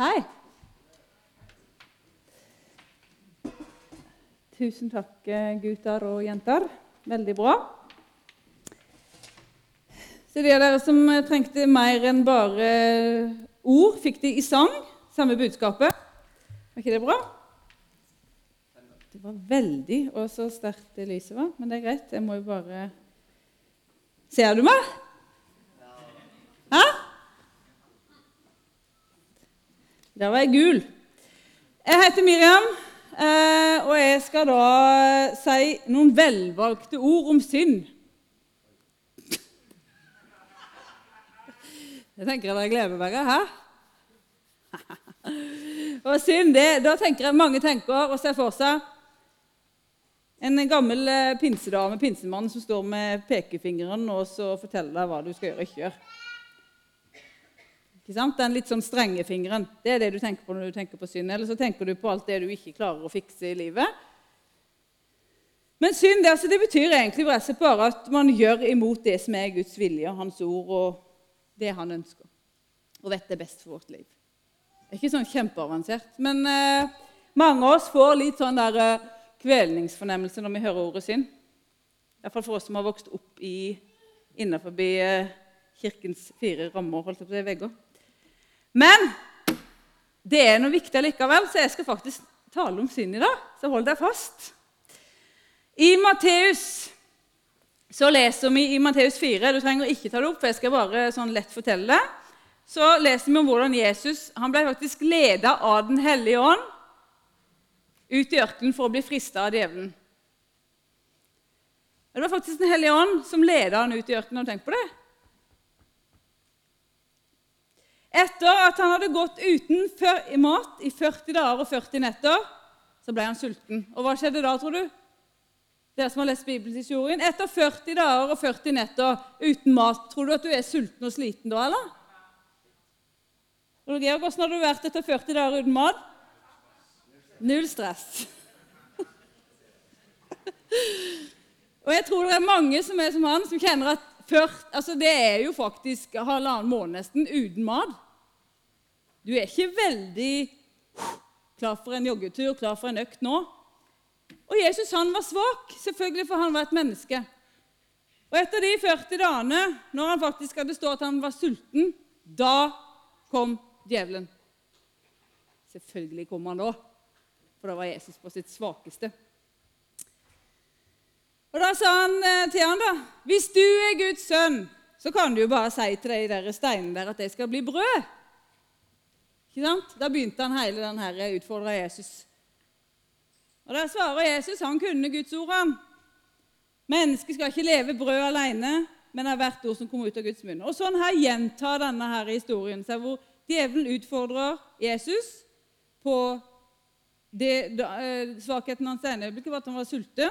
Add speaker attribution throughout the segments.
Speaker 1: Hei. Tusen takk, eh, gutter og jenter. Veldig bra. Så de av dere som trengte mer enn bare ord, fikk de i sang. Samme budskapet. Var ikke det bra? Det var veldig og så sterkt lyset var. Men det er greit. Jeg må jo bare Ser du meg? Hæ? Der var jeg gul. Jeg heter Miriam, eh, og jeg skal da si noen velvalgte ord om synd. Jeg tenker at jeg gleder meg. Hæ? Og synd, det, Da tenker jeg mange tenker og ser for seg en gammel eh, pinsedame, pinsemann, som står med pekefingeren og så forteller deg hva du skal gjøre og ikke gjøre. Den litt sånn strenge fingeren. Det er det du tenker på når du tenker på synd. Eller så tenker du på alt det du ikke klarer å fikse i livet. Men synd det, altså, det betyr egentlig bare at man gjør imot det som er Guds vilje, Hans ord og det Han ønsker, og vet det er best for vårt liv. Det er ikke sånn kjempeavansert. Men eh, mange av oss får litt sånn der eh, kvelningsfornemmelse når vi hører ordet synd. Iallfall for oss som har vokst opp i, eh, kirkens fire rammer. holdt jeg på det, vegger. Men det er noe viktig likevel, så jeg skal faktisk tale om synd i dag. Så hold deg fast. I Matteus så leser vi i Matteus 4 Du trenger ikke ta det opp, for jeg skal bare sånn lett fortelle det. Så leser vi om hvordan Jesus han ble faktisk ledet av Den hellige ånd ut i ørkenen for å bli frista av djevelen. Det var faktisk Den hellige ånd som ledet han ut i ørkenen. Du tenkt på det? Etter at han hadde gått uten mat i 40 dager og 40 netter, så ble han sulten. Og hva skjedde da, tror du? Dere som har lest bibelhistorien. Etter 40 dager og 40 netter uten mat, tror du at du er sulten og sliten da, eller? Og Georg, Hvordan har du vært etter 40 dager uten mat? Null stress. og jeg tror det er mange som er som han, som kjenner at først, altså det er jo faktisk halvannen måned nesten uten mat. Du er ikke veldig klar for en joggetur, klar for en økt nå. Og Jesus han var svak, selvfølgelig, for han var et menneske. Og etter de 40 dagene, når han faktisk hadde stått at han var sulten, da kom djevelen. Selvfølgelig kom han da for da var Jesus på sitt svakeste. Og Da sa han eh, til han da, 'Hvis du er Guds sønn, så kan du jo bare si til de der steinene der at de skal bli brød.' Ikke sant? Da begynte han hele den her utfordra Jesus. Og Da svarer Jesus han kunne Guds ord. han. Mennesket skal ikke leve brød alene, men av hvert ord som kommer ut av Guds munn. Og Sånn her gjentar denne her historien seg, hvor djevelen utfordrer Jesus på det, da, eh, svakheten hans ene øyeblikket var at han var sulten,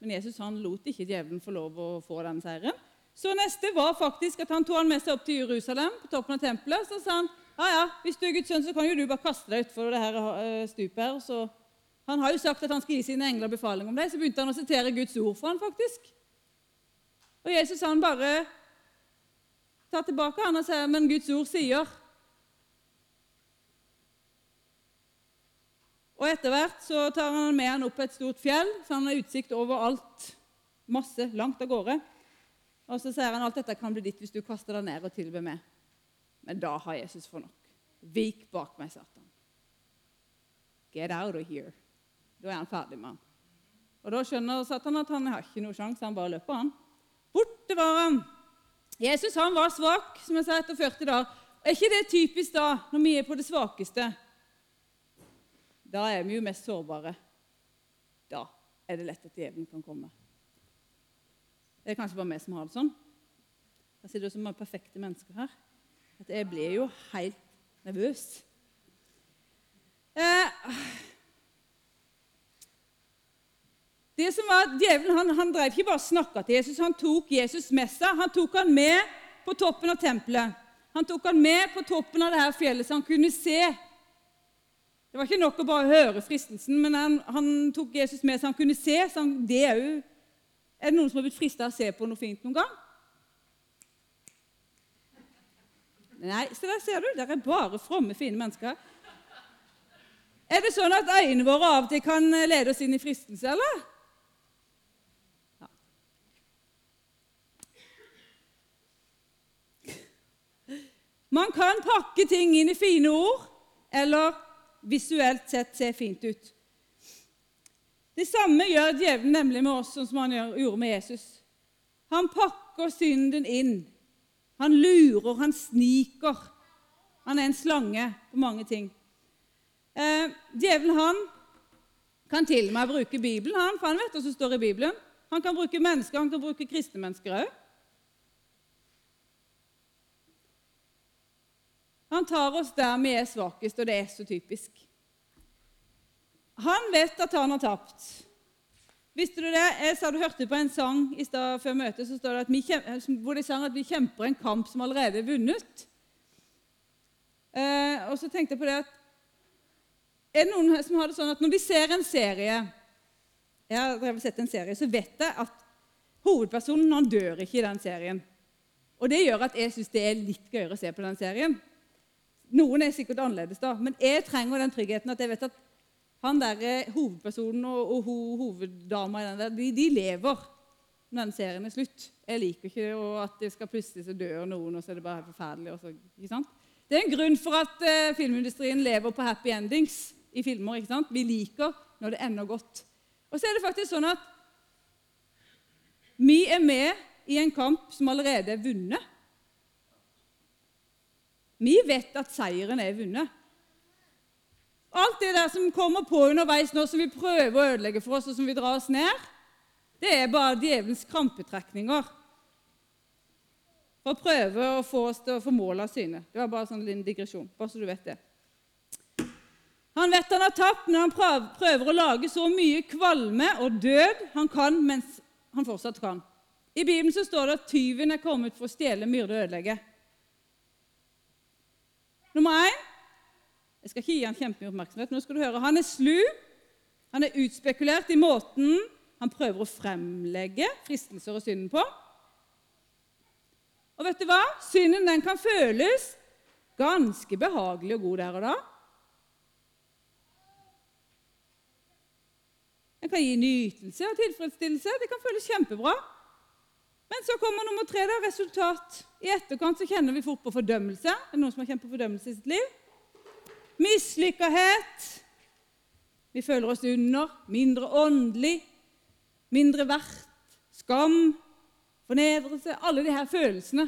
Speaker 1: men Jesus han lot ikke djevelen få lov å få den seieren. Så neste var faktisk at han tok han med seg opp til Jerusalem, på toppen av tempelet. Så sa han ja, ja, hvis du er Guds sønn, så kan jo du bare kaste deg utfor det her eh, stupet her. Så han har jo sagt at han skal gi sine engler befaling om deg. Så begynte han å sitere Guds ord for han faktisk. Og Jesus han bare tar tilbake han og sier, men Guds ord sier Og Etter hvert så tar han med han opp et stort fjell, så han har utsikt over alt. Masse, langt av gårde. Og Så sier han alt dette kan bli ditt hvis du kaster deg ned og tilber meg. Men da har Jesus for nok. Vik bak meg, Satan. Get out of here. Da er han ferdig med han. Og Da skjønner Satan at han har ikke noe sjanse, han bare løper, han. Borte var han. Jesus han var svak, som jeg sa, etter 40 dager. Er ikke det typisk da, når vi er på det svakeste? Da er vi jo mest sårbare. Da er det lett at djevelen kan komme. Det er kanskje bare vi som har det sånn. Jeg sitter så mange perfekte mennesker her at jeg blir jo helt nervøs. Eh, det som var Djevelen han, han drev ikke bare snakka til Jesus, han tok Jesus med seg. Han tok han med på toppen av tempelet. Han tok han med på toppen av det her fjellet, så han kunne se det var ikke nok å bare høre fristelsen, men han, han tok Jesus med så han kunne se. Så han, det er, jo, er det noen som har blitt frista å se på noe fint noen gang? Nei, så der ser du. Der er bare fromme, fine mennesker. Er det sånn at øynene våre av og til kan lede oss inn i fristelse, eller? Ja. Man kan pakke ting inn i fine ord, eller visuelt sett se fint ut. Det samme gjør djevelen nemlig med oss, sånn som han gjorde med Jesus. Han pakker synden inn. Han lurer, han sniker. Han er en slange på mange ting. Eh, djevelen han kan til og med bruke Bibelen, han, for han vet hva som står i Bibelen. Han kan bruke mennesker, han kan bruke kristne mennesker òg. Han tar oss der vi er svakest, og det er så typisk. Han vet at han har tapt. Visste du det? Jeg sa du hørte på en sang i sted før møtet så står det at vi, hvor de sang at vi kjemper en kamp som allerede er vunnet. Eh, og så tenkte jeg på det at er det noen som har det sånn at når de ser en serie Jeg har sett en serie, så vet jeg at hovedpersonen han dør ikke i den serien. Og det gjør at jeg syns det er litt gøyere å se på den serien. Noen er sikkert annerledes, da, men jeg trenger den tryggheten at jeg vet at han der, eh, hovedpersonen og, og ho, hoveddama i den der, de, de lever når den serien er slutt. Jeg liker ikke og at det skal plutselig så dør noen, og så er det bare forferdelig. Så, ikke sant? Det er en grunn for at uh, filmindustrien lever på happy endings i filmer. ikke sant? Vi liker når det ender godt. Og så er det faktisk sånn at vi er med i en kamp som allerede er vunnet. Vi vet at seieren er vunnet. Alt det der som kommer på underveis nå, som vi prøver å ødelegge for oss, og som vi drar oss ned, det er bare djevelens krampetrekninger for å prøve å få oss til å få mål av syne. Det var bare sånn en liten digresjon, bare så du vet det. Han vet han har tapt, når han prøver å lage så mye kvalme og død han kan mens han fortsatt kan. I Bibelen så står det at tyven er kommet for å stjele, myrde og ødelegge. Nummer én Jeg skal ikke gi han kjempemye oppmerksomhet. Nå skal du høre. Han er slu. Han er utspekulert i måten han prøver å fremlegge fristelser og synden på. Og vet du hva? Synden den kan føles ganske behagelig og god der og da. Den kan gi nytelse og tilfredsstillelse. Det kan føles kjempebra. Men så kommer nummer tre, da, resultat. I etterkant så kjenner vi fort på fordømmelse. Er det noen som har kjent på fordømmelse i sitt liv? Mislykkethet. Vi føler oss under, mindre åndelig, mindre verdt, skam, fornedrelse Alle de her følelsene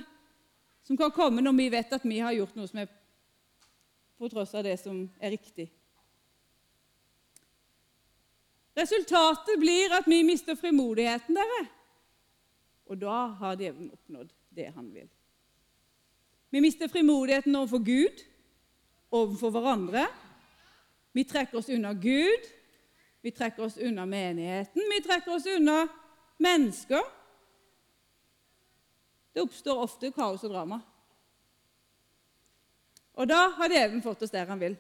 Speaker 1: som kan komme når vi vet at vi har gjort noe som er på tross av det som er riktig. Resultatet blir at vi mister frimodigheten, dere. Og da har djevelen oppnådd det han vil. Vi mister frimodigheten overfor Gud, overfor hverandre. Vi trekker oss unna Gud, vi trekker oss unna menigheten, vi trekker oss unna mennesker. Det oppstår ofte kaos og drama. Og da har djevelen fått oss der han vil.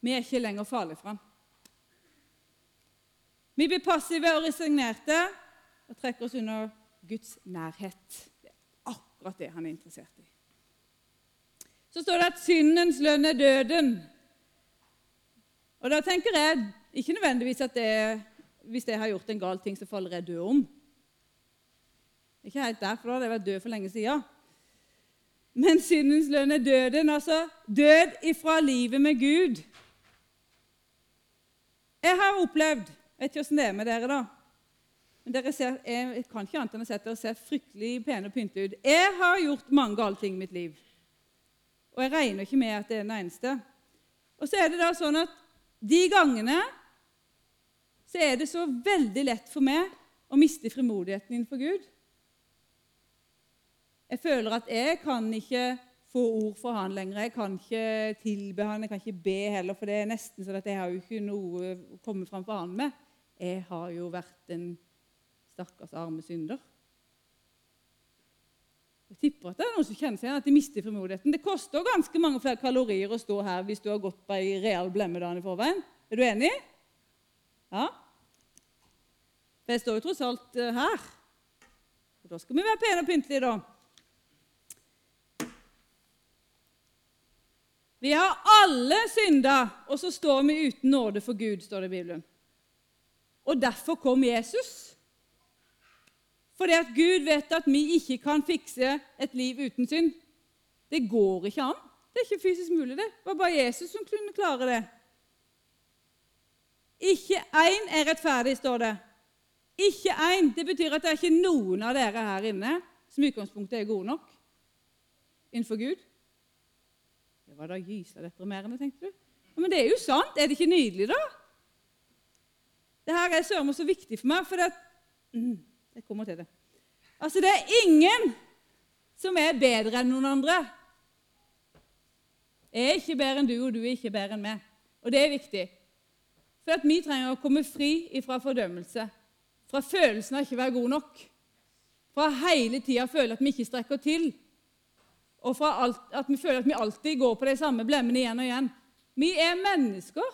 Speaker 1: Vi er ikke lenger farlige for ham. Vi blir passive og resignerte og trekker oss unna Guds nærhet. Det er akkurat det han er interessert i. Så står det at syndens lønn er døden. Og da tenker jeg ikke nødvendigvis at det, hvis jeg har gjort en gal ting, så faller jeg død om. Ikke helt der, for da hadde jeg vært død for lenge siden. Men syndens lønn er døden, altså død ifra livet med Gud. Jeg har opplevd vet ikke åssen det er med dere, da. Men dere ser, jeg kan ikke annet enn å si at dere ser fryktelig pene og pynte ut. Jeg har gjort mange gale ting i mitt liv, og jeg regner ikke med at det er den eneste. Og så er det da sånn at de gangene så er det så veldig lett for meg å miste frimodigheten innenfor Gud. Jeg føler at jeg kan ikke få ord fra han lenger. Jeg kan ikke tilbe han, jeg kan ikke be heller, for det er nesten sånn at jeg har jo ikke noe å komme fram for han med. Jeg har jo vært en stakkars arme synder. Jeg tipper at det er noen som kjenner seg igjen, at de mister frimodigheten. Det koster ganske mange flere kalorier å stå her hvis du har gått på ei real blemmedag i forveien. Er du enig? Ja? For jeg står jo tross alt eh, her. Og da skal vi være pene og pyntelige, da. Vi har alle synda, og så står vi uten nåde for Gud, står det i Bibelen. Og derfor kom Jesus. Fordi at Gud vet at vi ikke kan fikse et liv uten synd. Det går ikke an. Det er ikke fysisk mulig. Det Det var bare Jesus som kunne klare det. Ikke én er rettferdig, står det. Ikke én. Det betyr at det er ikke noen av dere her inne som i utgangspunktet er gode nok innenfor Gud. Det var da gysa deprimerende, tenkte du. Men det er jo sant. Er det ikke nydelig, da? Det her er søren så viktig for meg, for det, mm, jeg kommer til det. Altså, det er ingen som er bedre enn noen andre. Jeg er ikke bedre enn du, og du er ikke bedre enn meg. Og det er viktig. For vi trenger å komme fri fra fordømmelse, fra følelsen av ikke å være god nok, fra hele tida føle at vi ikke strekker til, og fra alt, at vi føler at vi alltid går på de samme blemmene igjen og igjen. Vi er mennesker.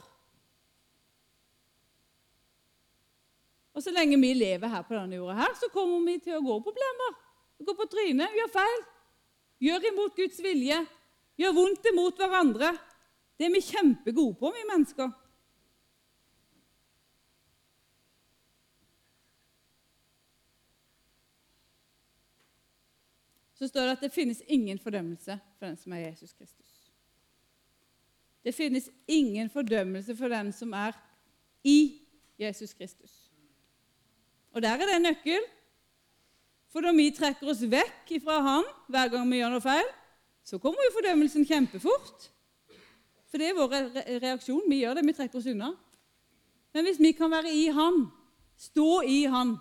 Speaker 1: Og så lenge vi lever her på denne jorda, her, så kommer vi til å gå på blemmer. Gå på trynet, gjør feil. Gjør imot Guds vilje. Gjør vondt imot hverandre. Det er vi kjempegode på, vi mennesker. Så står det at det finnes ingen fordømmelse for den som er Jesus Kristus. Det finnes ingen fordømmelse for den som er i Jesus Kristus. Og der er det en nøkkel. For når vi trekker oss vekk fra Han hver gang vi gjør noe feil, så kommer jo fordømmelsen kjempefort. For det er vår reaksjon. Vi gjør det, vi trekker oss unna. Men hvis vi kan være i Han, stå i Han,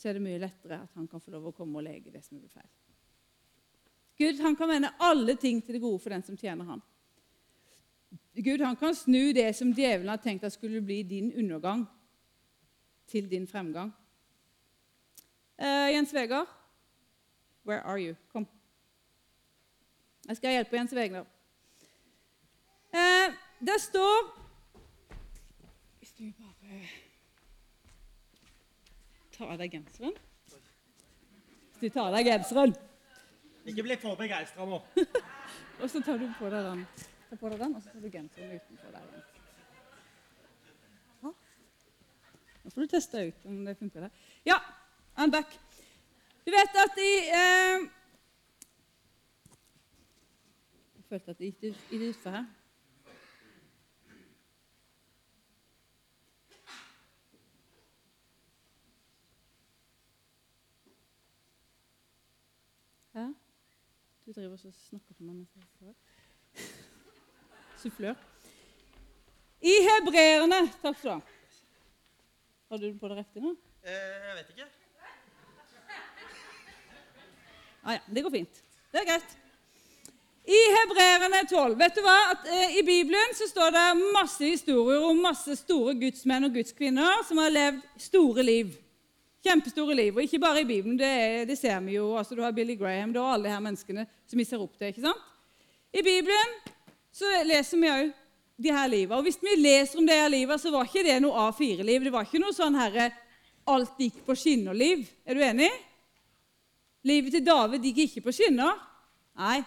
Speaker 1: så er det mye lettere at han kan få lov å komme og lege det som er feil. Gud han kan vende alle ting til det gode for den som tjener han. Gud han kan snu det som djevelen har tenkt at skulle bli din undergang, til din fremgang. Uh, Jens Vegard, where are you? Kom. Jeg skal hjelpe Jens Vegard. Uh, det står Hvis du bare tar av deg genseren Hvis du tar av deg genseren
Speaker 2: Ikke bli for begeistra nå.
Speaker 1: Og så tar du på deg den, Ta på deg den og så tar du genseren utenfor der igjen. Nå får du teste ut om det funker. Der. Ja, I'm back. Du vet at i eh, Jeg følte at det gikk i det utfor her. Hæ? Du driver og snakker til meg Sufflør. I hebreerne Takk skal du ha. Har du på deg riktig nå?
Speaker 2: Eh, jeg vet ikke.
Speaker 1: Ah, ja, det går fint. Det er greit. I Hebreerne 12 vet du hva? At, eh, I Bibelen så står det masse historier om masse store gudsmenn og gudskvinner som har levd store liv. Kjempestore liv. Og ikke bare i Bibelen, det, er, det ser vi jo. altså Du har Billy Graham du har alle de her menneskene som vi ser opp til. ikke sant? I Bibelen så leser vi òg de her livet. Og Hvis vi leser om det her livet, så var ikke det noe A4-liv. Det var ikke noe sånn herre alt gikk på skinner-liv. Er du enig? Livet til David gikk ikke på skinner. Nei.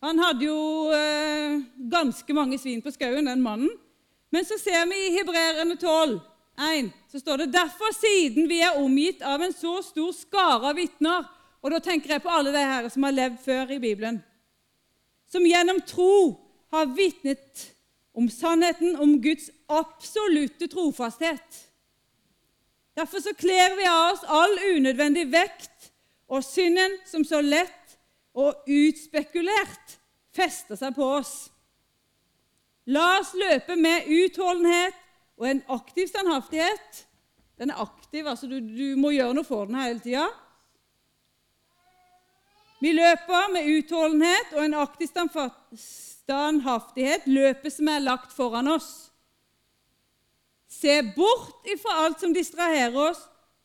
Speaker 1: Han hadde jo eh, ganske mange svin på skauen, den mannen. Men så ser vi i Hebreerne 12, 1, så står det derfor siden vi er omgitt av en så stor skare av vitner Og da tenker jeg på alle de her som har levd før i Bibelen som gjennom tro har vitnet om sannheten om Guds absolutte trofasthet. Derfor så kler vi av oss all unødvendig vekt og synden som så lett og utspekulert fester seg på oss. La oss løpe med utholdenhet og en aktiv standhaftighet. Den er aktiv, altså du, du må gjøre noe for den hele tida. Vi løper med utholdenhet og en aktiv standhaftighet, løpet som er lagt foran oss. Se bort ifra alt som distraherer oss.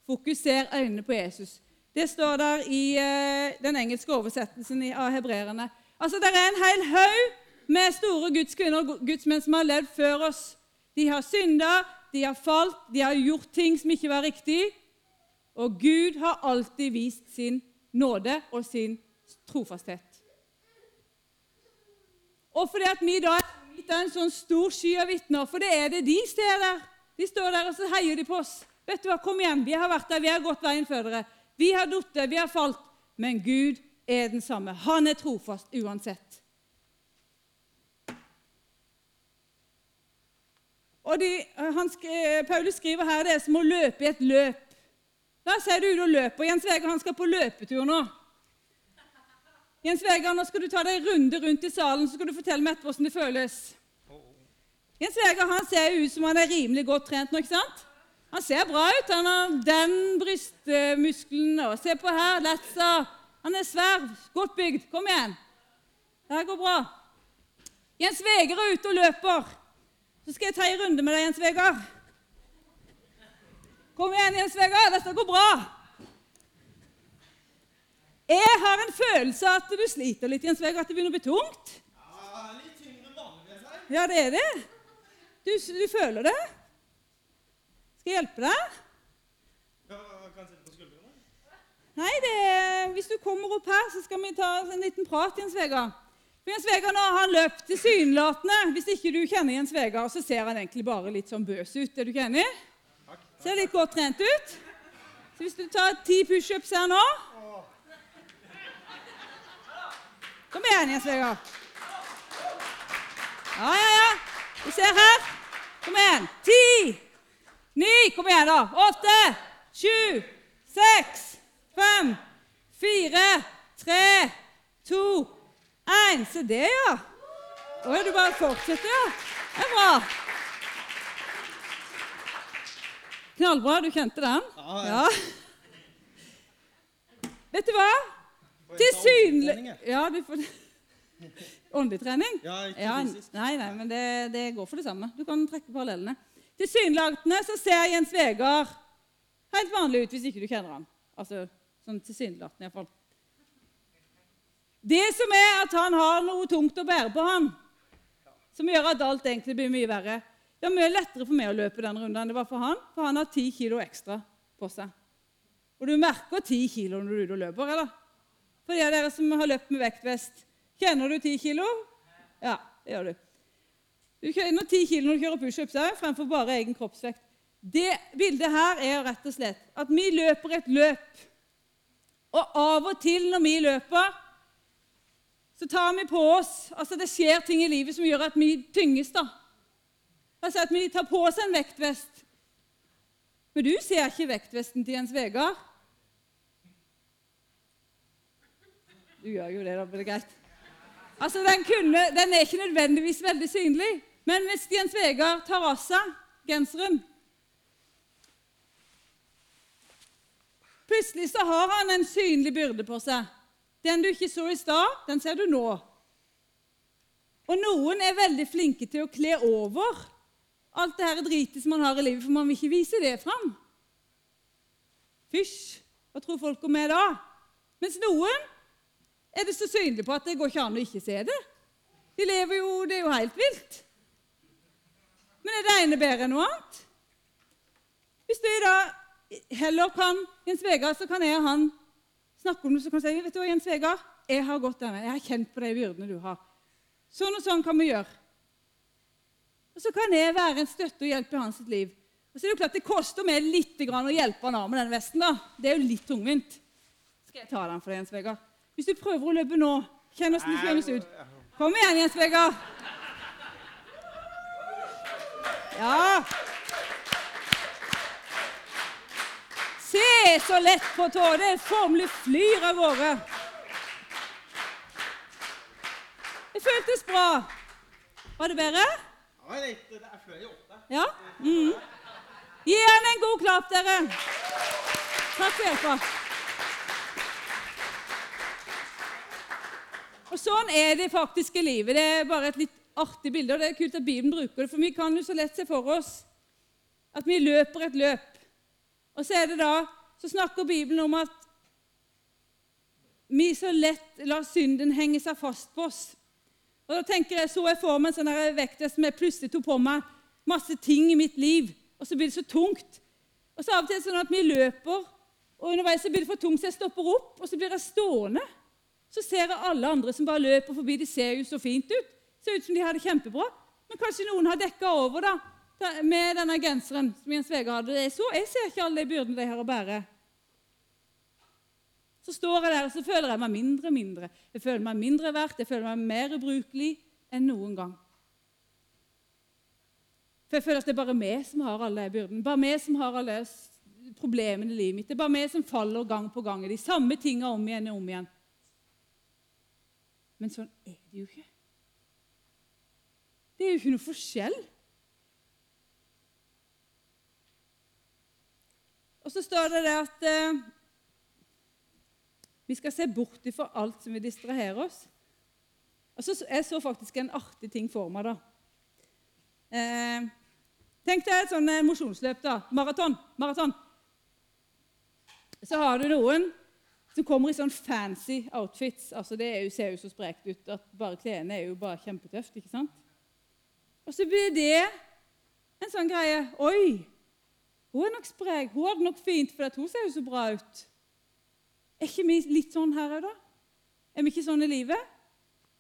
Speaker 1: Fokuser øynene på Jesus. Det står der i uh, den engelske oversettelsen av hebreerne. Altså, Det er en hel haug med store gudskvinner og gudsmenn som har levd før oss. De har synda, de har falt, de har gjort ting som ikke var riktig. Og Gud har alltid vist sin nåde og sin trofasthet. Og fordi at vi da er gitt av en sånn stor sky av vitner, for det er det de ser der. De står der, og så heier de på oss. Vet du hva, Kom igjen, vi har vært der, vi har gått veien før dere. Vi har falt, vi har falt. Men Gud er den samme. Han er trofast uansett. Og de, han, Paulus skriver her det er som å løpe i et løp. Da ser du ut og løper. Jens Vegard han skal på løpetur nå. Jens Vegard, nå skal du ta deg en runde rundt i salen, så skal du fortelle meg etterpå hvordan det føles. Jens Vegard han ser ut som han er rimelig godt trent nå. ikke sant? Han ser bra ut. Han har den brystmuskelen. og Se på her, Letsa. Han er svær, godt bygd. Kom igjen. Det her går bra. Jens Vegard er ute og løper. Så skal jeg ta en runde med deg, Jens Vegard. Kom igjen, Jens Vegard. Dette går bra. Jeg har en følelse av at du sliter litt, Jens Vegard. At det begynner å bli tungt.
Speaker 2: Ja, litt tyngre vanlig, vil.
Speaker 1: Ja, det er det. Du, du føler det. Skal jeg hjelpe deg?
Speaker 2: Ja, kan jeg på skuldrene?
Speaker 1: Nei, det er, hvis du kommer opp her, så skal vi ta en liten prat, Jens Vegard. For Jens Vegard nå har han løpt tilsynelatende. Hvis ikke du kjenner Jens Vegard, så ser han egentlig bare litt sånn bøs ut. Er du ikke enig? Ser litt godt trent ut. Så hvis du tar ti pushups her nå Kom igjen, Jens Vegard. Ja, ja, ja. Vi ser her. Kom igjen. Ti. Ni. Kom igjen, da. Åtte. Sju. Seks. Fem. Fire. Tre. To. Én. Se det, ja. Å, du bare fortsetter, ja. Det er bra. Knallbra. Du kjente den?
Speaker 2: Ja,
Speaker 1: Ja.
Speaker 2: ja.
Speaker 1: Vet du hva? Tilsynelig? Ja, du får Åndelig trening?
Speaker 2: Ja, ikke
Speaker 1: Ja,
Speaker 2: fysisk.
Speaker 1: nei, nei, men det, det går for det samme. Du kan trekke parallellene. Tilsynelatende så ser Jens Vegard helt vanlig ut hvis ikke du kjenner han. Altså sånn tilsynelatende iallfall. Det som er at han har noe tungt å bære på, han, som gjør at alt egentlig blir mye verre. Det er mye lettere for meg å løpe den runden enn det var for han, for han har ti kilo ekstra på seg. Og du merker ti kilo når du er ute og løper, eller? For de av dere som har løpt med vektvest, kjenner du ti kilo? Ja, det gjør du. Du kjenner ti kilo når du kjører pushups fremfor bare egen kroppsvekt. Det bildet her er rett og slett at vi løper et løp. Og av og til når vi løper, så tar vi på oss Altså det skjer ting i livet som gjør at vi tynges, da. Altså at vi tar på oss en vektvest. Men du ser ikke vektvesten til Jens Vegard. Du gjør jo det, da blir det greit. Altså, den, kunne, den er ikke nødvendigvis veldig synlig. Men hvis Jens Vegard tar av seg genseren Plutselig så har han en synlig byrde på seg. Den du ikke så i stad, den ser du nå. Og noen er veldig flinke til å kle over alt det her dritet som man har i livet, for man vil ikke vise det fram. Fysj, hva tror folk om meg da? Mens noen er det så synlig på at det går ikke an å ikke se det. De lever jo, Det er jo helt vilt. Men er det ene bedre enn noe annet? Hvis du da heller kan Jens Vegard, så kan jeg og han snakke om det. Så kan jeg si vet du hva, Jens Vegard, jeg har gått denne, jeg har kjent på de byrdene du har. Sånn og sånn kan vi gjøre. Og så kan jeg være en støtte og hjelp i hans liv. Og så er Det jo klart det koster meg litt å hjelpe han av med den vesten. da. Det er jo litt tungvint. Skal jeg ta den for deg, Jens Vegard? Hvis du prøver å løpe nå, kjenn åssen det føles ut. Kom igjen, Jens Vegard. Ja. Se så lett på tå. Det formelig flyr av gårde. Det føltes bra. Var det bedre?
Speaker 2: Ja, litt, det er før i åtte.
Speaker 1: Ja? Mm. Gi han en god klapp, dere. Takk for hjelpa. Og Sånn er det faktiske livet. Det er bare et litt artig bilde. og Det er kult at Bibelen bruker det, for vi kan jo så lett se for oss at vi løper et løp. Og så er det da, så snakker Bibelen om at vi så lett lar synden henge seg fast på oss. Og da tenker jeg, Så jeg for meg en sånn vektvest som jeg plutselig tok på meg masse ting i mitt liv, og så blir det så tungt. Og så av og til sånn at vi løper, og underveis så blir det for tungt, så jeg stopper opp, og så blir jeg stående. Så ser jeg alle andre som bare løper forbi. De ser jo så fint ut. Ser ut som de har det kjempebra. Men kanskje noen har dekka over da, med denne genseren som Jens Vegard hadde. Jeg, så, jeg ser ikke alle de byrdene de har å bære. Så står jeg der og så føler jeg meg mindre og mindre. Jeg føler meg mindre verdt, jeg føler meg mer ubrukelig enn noen gang. For jeg føler at det er bare meg som har alle byrdene. Bare meg som har alle problemene i livet mitt. Det er bare meg som faller gang på gang i de samme tingene om igjen og om igjen. Men sånn er det jo ikke. Det er jo ikke noe forskjell. Og så står det der at eh, vi skal se bort ifra alt som vil distrahere oss. Og så, Jeg så faktisk en artig ting for meg. da. Eh, tenk deg et sånn eh, mosjonsløp. da. Maraton. Maraton. Så har du noen som kommer i sånn fancy outfits. altså Det jo, ser jo så sprekt ut at bare klærne er jo bare kjempetøft. ikke sant? Og så blir det en sånn greie Oi, hun er nok sprek. Hun har det nok fint, for hun ser jo så bra ut. Er ikke vi litt sånn her òg, da? Er vi ikke sånn i livet?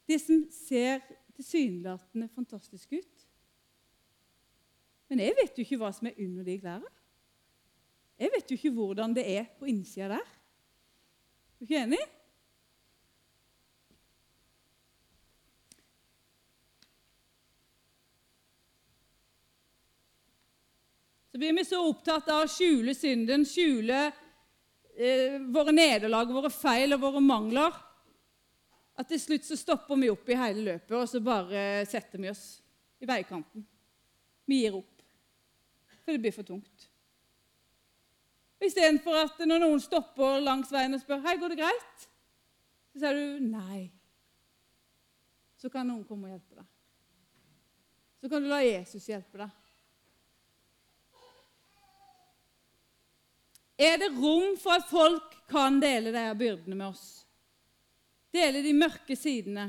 Speaker 1: Det som ser tilsynelatende fantastisk ut. Men jeg vet jo ikke hva som er under de klærne. Jeg vet jo ikke hvordan det er på innsida der. Er du ikke enig? Så blir vi så opptatt av å skjule synden, skjule eh, våre nederlag, våre feil og våre mangler, at til slutt så stopper vi opp i hele løpet, og så bare setter vi oss i veikanten. Vi gir opp, for det blir for tungt. Istedenfor at når noen stopper langs veien og spør hei, går det greit, så sier du nei. Så kan noen komme og hjelpe deg. Så kan du la Jesus hjelpe deg. Er det rom for at folk kan dele de byrdene med oss? Dele de mørke sidene,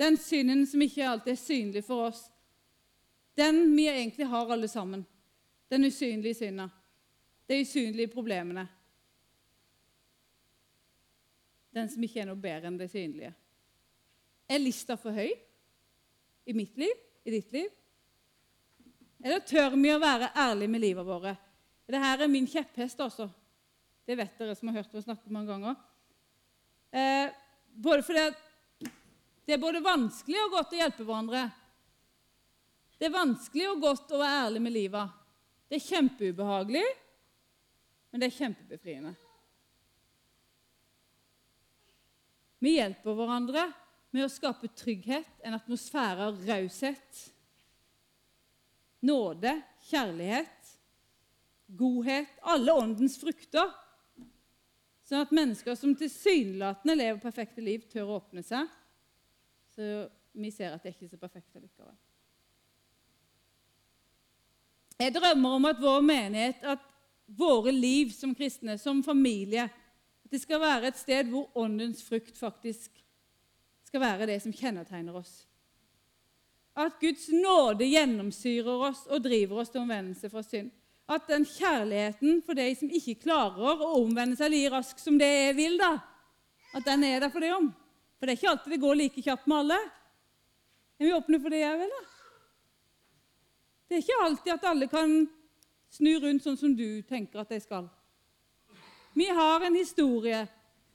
Speaker 1: den synden som ikke alltid er synlig for oss. Den vi egentlig har alle sammen. Den usynlige synda de usynlige problemene. Den som ikke er noe bedre enn det synlige. Er lista for høy i mitt liv, i ditt liv? Eller tør vi å være ærlige med livet vårt? Dette er min kjepphest, altså. Det vet dere som har hørt meg snakke mange ganger. Eh, både fordi det er både vanskelig og godt å hjelpe hverandre. Det er vanskelig og godt å være ærlig med livet. Det er kjempeubehagelig, men det er kjempebefriende. Vi hjelper hverandre med å skape trygghet, en atmosfære av raushet, nåde, kjærlighet, godhet, alle åndens frukter, sånn at mennesker som tilsynelatende lever perfekte liv, tør å åpne seg. Så vi ser at det ikke er så perfekt likevel. Jeg drømmer om at vår menighet, at våre liv som kristne, som familie. At det skal være et sted hvor åndens frukt faktisk skal være det som kjennetegner oss. At Guds nåde gjennomsyrer oss og driver oss til omvendelse fra synd. At den kjærligheten for de som ikke klarer å omvende seg like raskt som det jeg vil, da, at den er der for det om. For det er ikke alltid det går like kjapt med alle. Er vi åpne for det, jeg vil, da? Det er ikke alltid at alle kan snu rundt sånn som du tenker at de skal. Vi har en historie.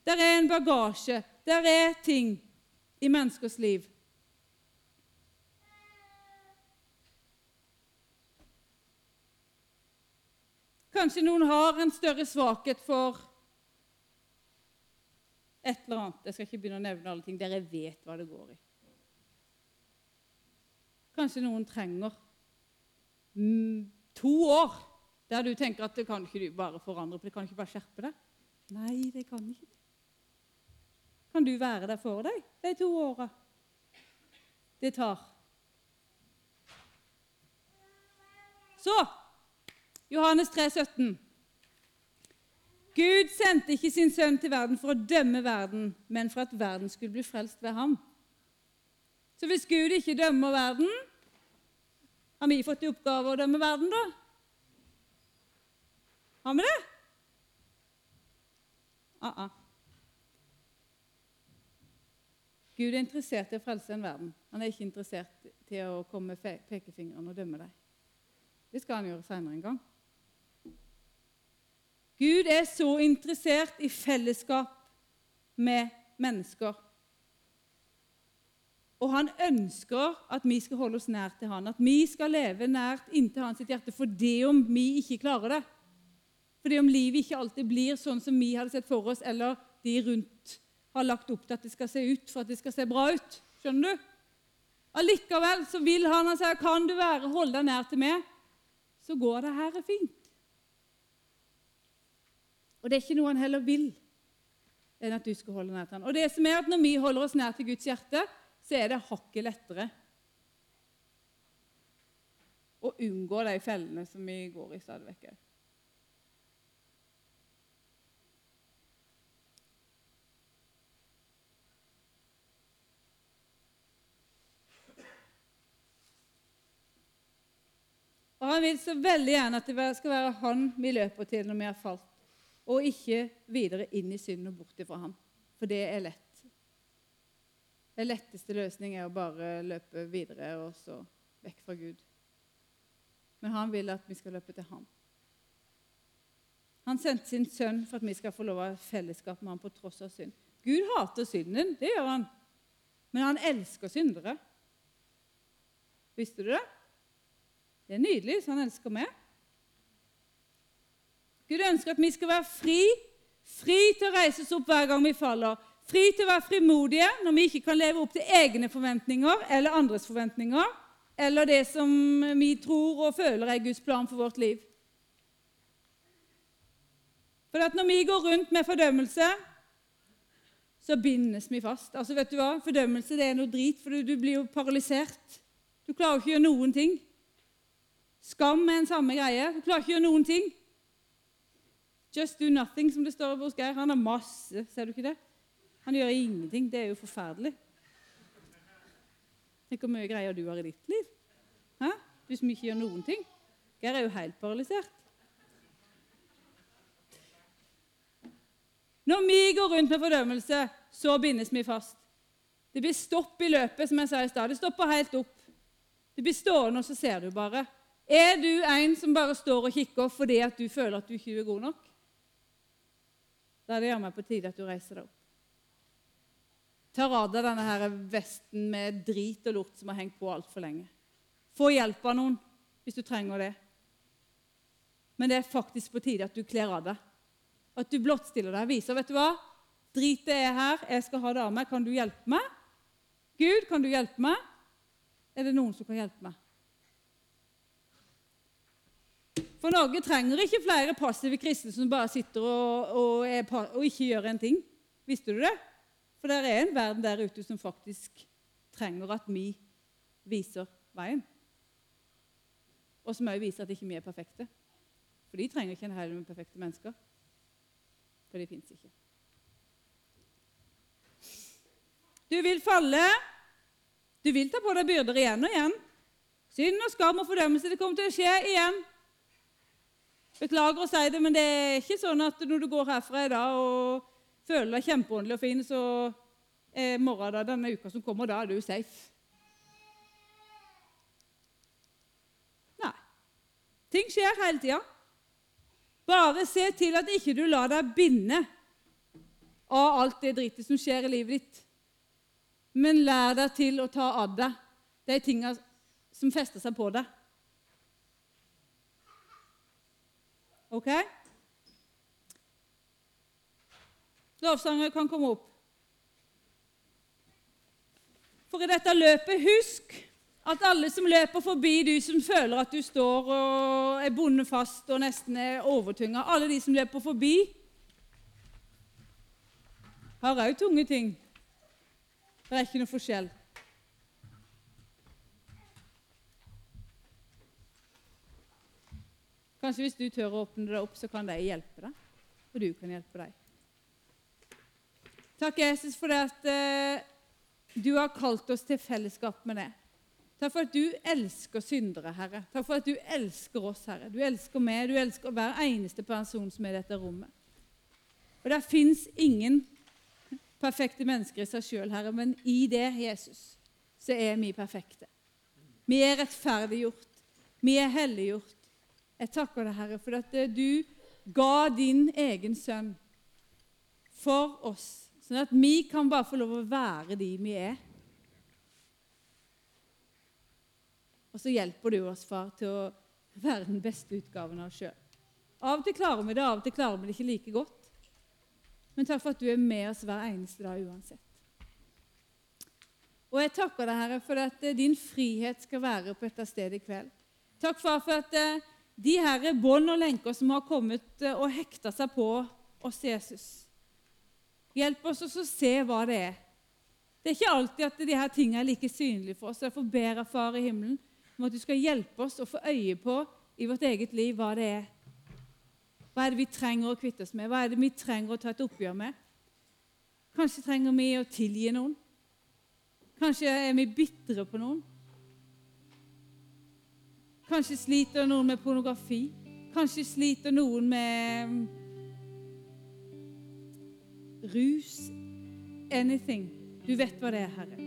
Speaker 1: Der er en bagasje. Der er ting i menneskers liv. Kanskje noen har en større svakhet for et eller annet. Jeg skal ikke begynne å nevne alle ting Dere vet hva det går i. Kanskje noen trenger to år der du tenker at det kan ikke du bare forandre, for det kan ikke bare skjerpe deg. Nei, det kan ikke det. Kan du være der for deg de to åra det tar? Så Johannes 3, 17. Gud sendte ikke sin sønn til verden for å dømme verden, men for at verden skulle bli frelst ved ham. Så hvis Gud ikke dømmer verden, har vi fått i oppgave å dømme verden, da? Har vi det? Uh -uh. Gud er interessert i å frelse en verden. Han er ikke interessert til å komme med pekefingeren og dømme deg. Det skal han gjøre seinere en gang. Gud er så interessert i fellesskap med mennesker. Og han ønsker at vi skal holde oss nær til han, at vi skal leve nært inntil hans hjerte, for det om vi ikke klarer det. Fordi om livet ikke alltid blir sånn som vi hadde sett for oss, eller de rundt har lagt opp til at det skal se ut for at det skal se bra ut. Skjønner du? Allikevel så vil han han sier, kan du være, holde deg nær til meg, så går det her fint. Og det er ikke noe han heller vil enn at du skal holde nær til han. Og det som er at Når vi holder oss nær til Guds hjerte, så er det hakket lettere å unngå de fellene som vi går i stadig vekk. Og Han vil så veldig gjerne at det skal være han vi løper til når vi har falt, og ikke videre inn i synden og bort ifra ham. For det er lett. Den letteste løsning er å bare løpe videre og så vekk fra Gud. Men han vil at vi skal løpe til ham. Han sendte sin sønn for at vi skal få lov ha fellesskap med ham på tross av synd. Gud hater synden, det gjør han. Men han elsker syndere. Visste du det? Det er nydelig, så han elsker meg. Gud ønsker at vi skal være fri, fri til å reise oss opp hver gang vi faller. Fri til å være frimodige når vi ikke kan leve opp til egne forventninger eller andres forventninger, eller det som vi tror og føler er Guds plan for vårt liv. For at når vi går rundt med fordømmelse, så bindes vi fast. Altså, vet du hva? Fordømmelse det er noe drit, for du, blir jo paralysert. Du klarer ikke å gjøre noen ting. Skam er en samme greie. Du klarer ikke å gjøre noen ting. Just do nothing, som det står hos Geir. Han har masse, ser du ikke det? Han gjør ingenting. Det er jo forferdelig. Tenk hvor mye greier du har i ditt liv. Hæ? Du som ikke gjør noen ting. Geir er jo helt paralysert. Når vi går rundt med fordømmelse, så bindes vi fast. Det blir stopp i løpet, som jeg sa i stad. Det stopper helt opp. Det blir stående, og så ser du bare. Er du en som bare står og kikker fordi at du føler at du ikke er god nok? Da er det jammen på tide at du reiser deg opp. Tar av deg denne her vesten med drit og lort som har hengt på altfor lenge. Få hjelp av noen hvis du trenger det. Men det er faktisk på tide at du kler av deg. At du blottstiller deg. Viser vet du hva? Dritet er her. Jeg skal ha det av meg. Kan du hjelpe meg? Gud, kan du hjelpe meg? Er det noen som kan hjelpe meg? For Norge trenger ikke flere passive kristne som bare sitter og, og, og, ikke gjør en ting. Visste du det? For det er en verden der ute som faktisk trenger at vi viser veien. Og som òg viser at ikke vi er perfekte. For de trenger ikke en haug med perfekte mennesker. For de fins ikke. Du vil falle. Du vil ta på deg byrder igjen og igjen. Synd og skam og fordømmelse. Det kommer til å skje igjen. Beklager å si det, men det er ikke sånn at når du går herfra i dag og føler deg kjempeåndelig og fin, så er morgen da, denne uka som kommer, da er du safe. Nei. Ting skjer hele tida. Bare se til at ikke du lar deg binde av alt det drittet som skjer i livet ditt. Men lær deg til å ta av deg de tinga som fester seg på deg. OK? Lovsanger kan komme opp. For i dette løpet, husk at alle som løper forbi du som føler at du står og er bundet fast og nesten er overtynga, alle de som løper forbi, har òg tunge ting. Det er ikke noe forskjell. Kanskje hvis du tør å åpne deg opp, så kan de hjelpe deg. Og du kan hjelpe dem. Takk, Jesus, for det at eh, du har kalt oss til fellesskap med det. Takk for at du elsker syndere, Herre. Takk for at du elsker oss, Herre. Du elsker meg, du elsker hver eneste person som er i dette rommet. Og det fins ingen perfekte mennesker i seg sjøl, Herre, men i det, Jesus, så er vi perfekte. Vi er rettferdiggjort. Vi er helliggjort. Jeg takker deg, Herre, for at eh, du ga din egen sønn for oss, sånn at vi kan bare få lov å være de vi er. Og så hjelper du oss, far, til å være den beste utgaven av oss sjøl. Av og til klarer vi det, av og til klarer vi det ikke like godt. Men takk for at du er med oss hver eneste dag uansett. Og jeg takker deg, Herre, for at eh, din frihet skal være på dette stedet i kveld. Takk, far, for at eh, de her bånd og lenker som har kommet eh, og hekta seg på oss, Jesus Hjelp oss å se hva det er. Det er ikke alltid at de her tingene er like synlige for oss. Derfor ber jeg Far i himmelen om at du skal hjelpe oss å få øye på i vårt eget liv hva det er. Hva er det vi trenger å kvitte oss med? Hva er det vi trenger å ta et oppgjør med? Kanskje trenger vi å tilgi noen? Kanskje er vi bitre på noen? Kanskje sliter noen med pornografi? Kanskje sliter noen med rus? Anything. Du vet hva det er, Herre.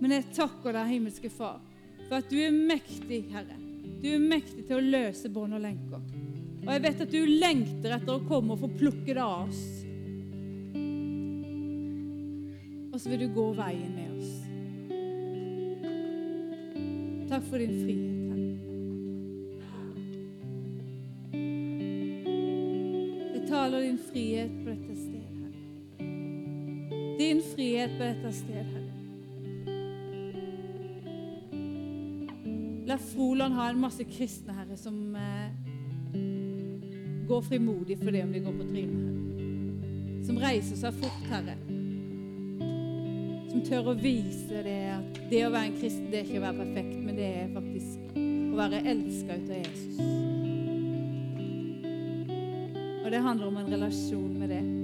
Speaker 1: Men jeg takker deg, himmelske Far, for at du er mektig, Herre. Du er mektig til å løse bånd og lenker. Og jeg vet at du lengter etter å komme og få plukke det av oss. Og så vil du gå veien med oss. Takk for din frihet, Herre. Jeg taler din frihet på dette stedet, Herre. Din frihet på dette stedet, Herre. La Froland ha en masse kristne, Herre, som eh, går frimodig for det om de går på trynet, Herre. Som reiser seg fort, Herre. Som tør å vise det at det å være en kristen, det er ikke å være perfekt, det er faktisk å være elska ut av Jesus. Og det handler om en relasjon med det.